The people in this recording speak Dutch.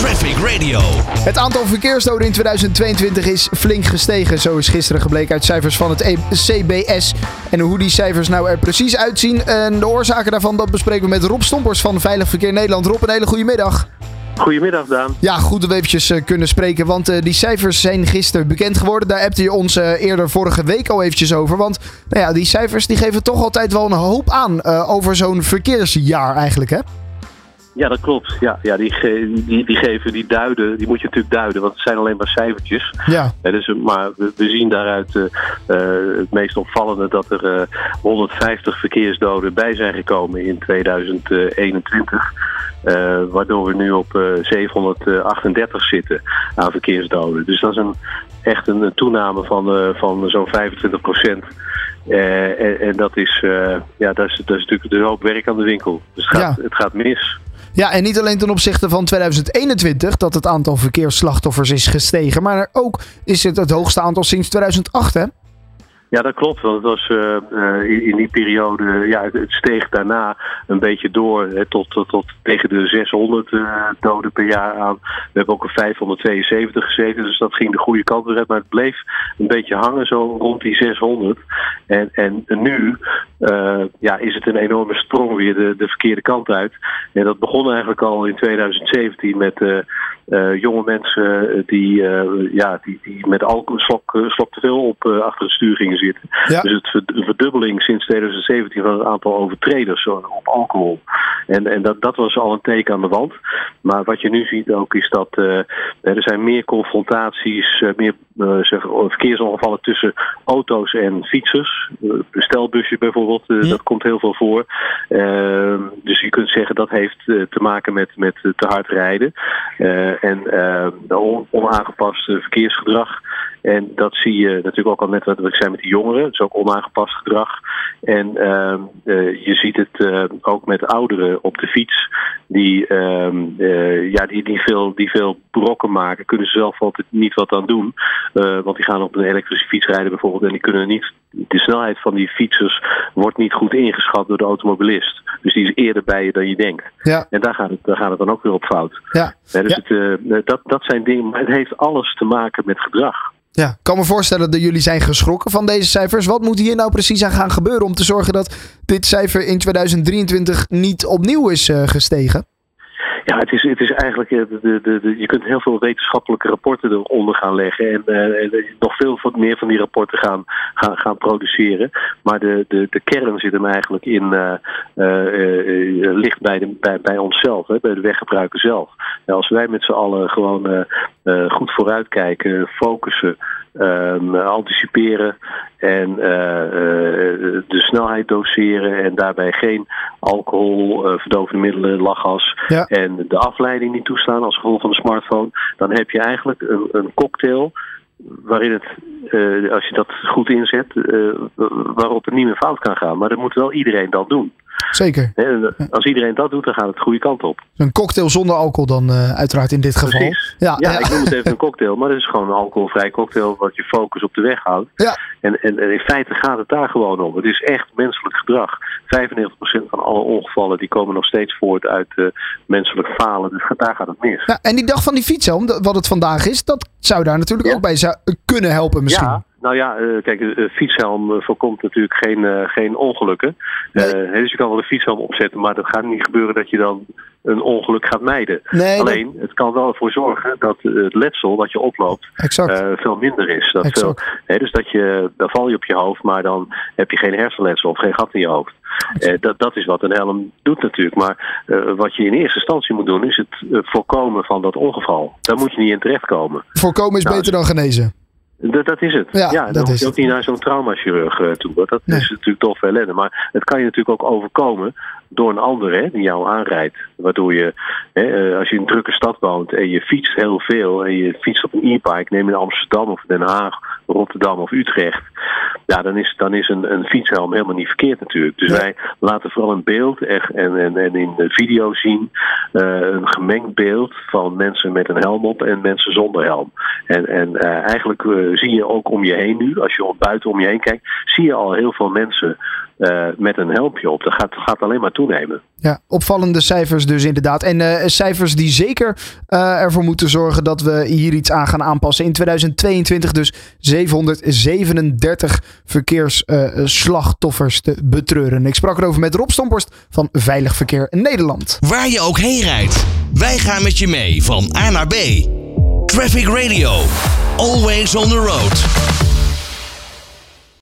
Traffic Radio. Het aantal verkeersdoden in 2022 is flink gestegen. Zo is gisteren gebleken uit cijfers van het E- CBS. En hoe die cijfers nou er precies uitzien en de oorzaken daarvan, dat bespreken we met Rob Stompers van Veilig Verkeer Nederland. Rob, een hele goede middag. Goedemiddag, Daan. Ja, goed dat we eventjes eh, kunnen spreken, want eh, die cijfers zijn gisteren bekend geworden. Daar hebt je ons eh, eerder vorige week al eventjes over. Want nou ja, die cijfers die geven toch altijd wel een hoop aan eh, over zo'n verkeersjaar eigenlijk, hè? Ja, dat klopt. Ja, ja die, ge- die, die geven, die duiden, die moet je natuurlijk duiden, want het zijn alleen maar cijfertjes. Ja, dus, maar we, we zien daaruit eh, eh, het meest opvallende dat er eh, 150 verkeersdoden bij zijn gekomen in 2021. Eh, waardoor we nu op eh, 738 zitten aan verkeersdoden. Dus dat is een, echt een, een toename van, eh, van zo'n 25 procent. Eh, en, en dat is, eh, ja, dat is, dat is natuurlijk een hoop werk aan de winkel. Dus het gaat, Ja. het gaat mis. Ja, en niet alleen ten opzichte van 2021 dat het aantal verkeersslachtoffers is gestegen, maar ook is het het hoogste aantal sinds 2008, hè? Ja, dat klopt. Want het was eh, eh, in, in die periode, ja, het, steeg daarna een beetje door hè, tot, tot, tot tegen de 600 eh, doden per jaar aan. We hebben ook een 572 gezeten, dus dat ging de goede kant uit. Maar het bleef een beetje hangen zo rond die 600. En, en nu ja, is het een enorme sprong weer de, de verkeerde kant uit. En dat begon eigenlijk al in 2017 met eh, eh, jonge mensen die, eh, ja, die, die met alcohol slok, eh, slok te veel op eh, achter het stuur gingen zitten. Ja. Dus het verdubbeling sinds 2017 van het aantal overtreders op alcohol. En, en dat, dat was al een teken aan de wand. Maar wat je nu ziet ook is dat eh, er zijn meer confrontaties, eh, meer eh, zeg, verkeersongevallen tussen auto's en fietsers. Bestelbusjes bijvoorbeeld, dat komt heel veel voor. Ehm, dus je kunt zeggen dat heeft te maken met, met te hard rijden. En on- onaangepast verkeersgedrag. En dat zie je natuurlijk ook al net wat ik zei met die jongeren. Het is ook onaangepast gedrag. En ehm, eh, je ziet het eh, ook met ouderen op de fiets. Die, ehm, eh, ja, die, die, veel, die veel brokken maken. Kunnen ze zelf altijd niet wat aan doen. Want die gaan op een elektrische fiets rijden bijvoorbeeld. En die kunnen niet. De snelheid van die fietsers wordt niet goed ingeschat door de automobilist. Dus die is eerder bij je dan je denkt. Ja, En daar gaat het, daar gaat het dan ook weer op fout. ja. Dus Ja. het, dat, dat zijn dingen, maar het heeft alles te maken met gedrag. Ja, ik kan me voorstellen dat jullie zijn geschrokken van deze cijfers. Wat moet hier nou precies aan gaan gebeuren om te zorgen dat dit cijfer in 2023 niet opnieuw is eh, gestegen? Ja, het is, het is eigenlijk, eh, de, de, de, je kunt heel veel wetenschappelijke rapporten eronder gaan leggen en, eh, en nog veel meer van die rapporten gaan, gaan, gaan produceren. Maar de, de, de kern zit hem eigenlijk in, eh, eh, eh, ligt bij, de, bij, bij onszelf, hè, bij de weggebruiker zelf. Ja, als wij met z'n allen gewoon eh, eh, goed vooruitkijken, focussen, ehm, anticiperen en eh, eh, de snelheid doseren en daarbij geen alcohol, eh, verdovende middelen, lachgas Ja. en de afleiding niet toestaan als gevolg van de smartphone, dan heb je eigenlijk een, een cocktail waarin het, eh, als je dat goed inzet, waarop het niet meer fout kan gaan. Maar dat moet wel iedereen dan doen. Zeker. Als iedereen dat doet, dan gaat het de goede kant op. Een cocktail zonder alcohol dan eh, uiteraard in dit geval. Precies. Ja, Ja, ja. ik noem het even een cocktail, maar het is gewoon een alcoholvrij cocktail wat je focus op de weg houdt. Ja. En, en, en in feite gaat het daar gewoon om. Het is echt menselijk gedrag. 95% van alle ongevallen die komen nog steeds voort uit eh, menselijk falen. Dus daar gaat het mis. Ja, en die dag van die dat- wat het vandaag is, dat zou daar natuurlijk ook bij zou, kunnen helpen misschien. Ja, nou ja, eh, kijk, een fietshelm eh, voorkomt natuurlijk geen, eh, geen ongelukken. Nee. Dus je kan wel een fietshelm opzetten, maar dat gaat niet gebeuren dat je dan een ongeluk gaat mijden. Nee, dat- Alleen, het kan wel ervoor zorgen dat het letsel wat je oploopt veel minder is. Dat veel, hè, dus dat je, dan val je op je hoofd, maar dan heb je geen hersenletsel of geen gat in je hoofd. Dat, dat is wat een helm doet natuurlijk. Maar wat je in eerste instantie moet doen, is het voorkomen van dat ongeval. Daar moet je niet in terechtkomen. Voorkomen is nou, beter dan genezen. Dat, dat is het. Ja, Ja, dan hoef je ook niet naar zo'n traumachirurg eh, toe. Want dat Nee. is natuurlijk toch veel ellende. Maar het kan je natuurlijk ook overkomen door een ander hè, die jou aanrijdt. Waardoor je, hè, eh, als je in een drukke stad woont en je fietst heel veel en je fietst op een e-bike, neem in Amsterdam of Den Haag, Rotterdam of Utrecht. Ja, dan is, dan is een, een fietshelm helemaal niet verkeerd natuurlijk. Dus wij laten vooral in beeld echt, en, en, en in de video zien een gemengd beeld van mensen met een helm op en mensen zonder helm. En, en eh, eigenlijk eh, zie je ook om je heen nu, als je buiten om je heen kijkt, zie je al heel veel mensen eh, met een helmpje op. Dat gaat, gaat alleen maar toenemen. Ja, opvallende cijfers dus inderdaad. En uh, cijfers die zeker uh, ervoor moeten zorgen dat we hier iets aan gaan aanpassen. In 2022 dus 737 verkeersslachtoffers uh, te betreuren. Ik sprak erover met Rob Stomporst van Veilig Verkeer Nederland. Waar je ook heen rijdt, wij gaan met je mee van A naar B. Traffic Radio, always on the road.